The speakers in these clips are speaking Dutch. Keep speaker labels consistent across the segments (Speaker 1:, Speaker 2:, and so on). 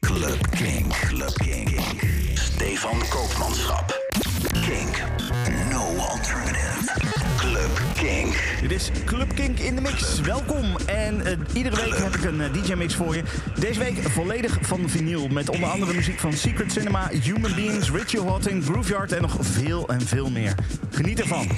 Speaker 1: Club Kink. Club Kink. Stefan Koopmanschap. Kink. No alternative. Club Kink.
Speaker 2: Dit is Club Kink in de mix. Welkom. En eh, iedere week heb ik een DJ-mix voor je. Deze week volledig van vinyl. Met onder andere muziek van Secret Cinema, Human Beings, Ritual Hotting, Grooveyard en nog veel en veel meer. Geniet ervan.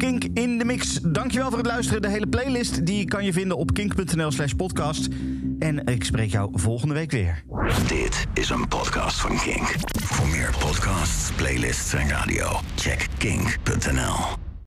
Speaker 2: Kink in de mix. Dankjewel voor het luisteren. De hele playlist die kan je vinden op kink.nl slash podcast. En ik spreek jou volgende week weer.
Speaker 1: Dit is een podcast van Kink. Voor meer podcasts, playlists en radio, check kink.nl.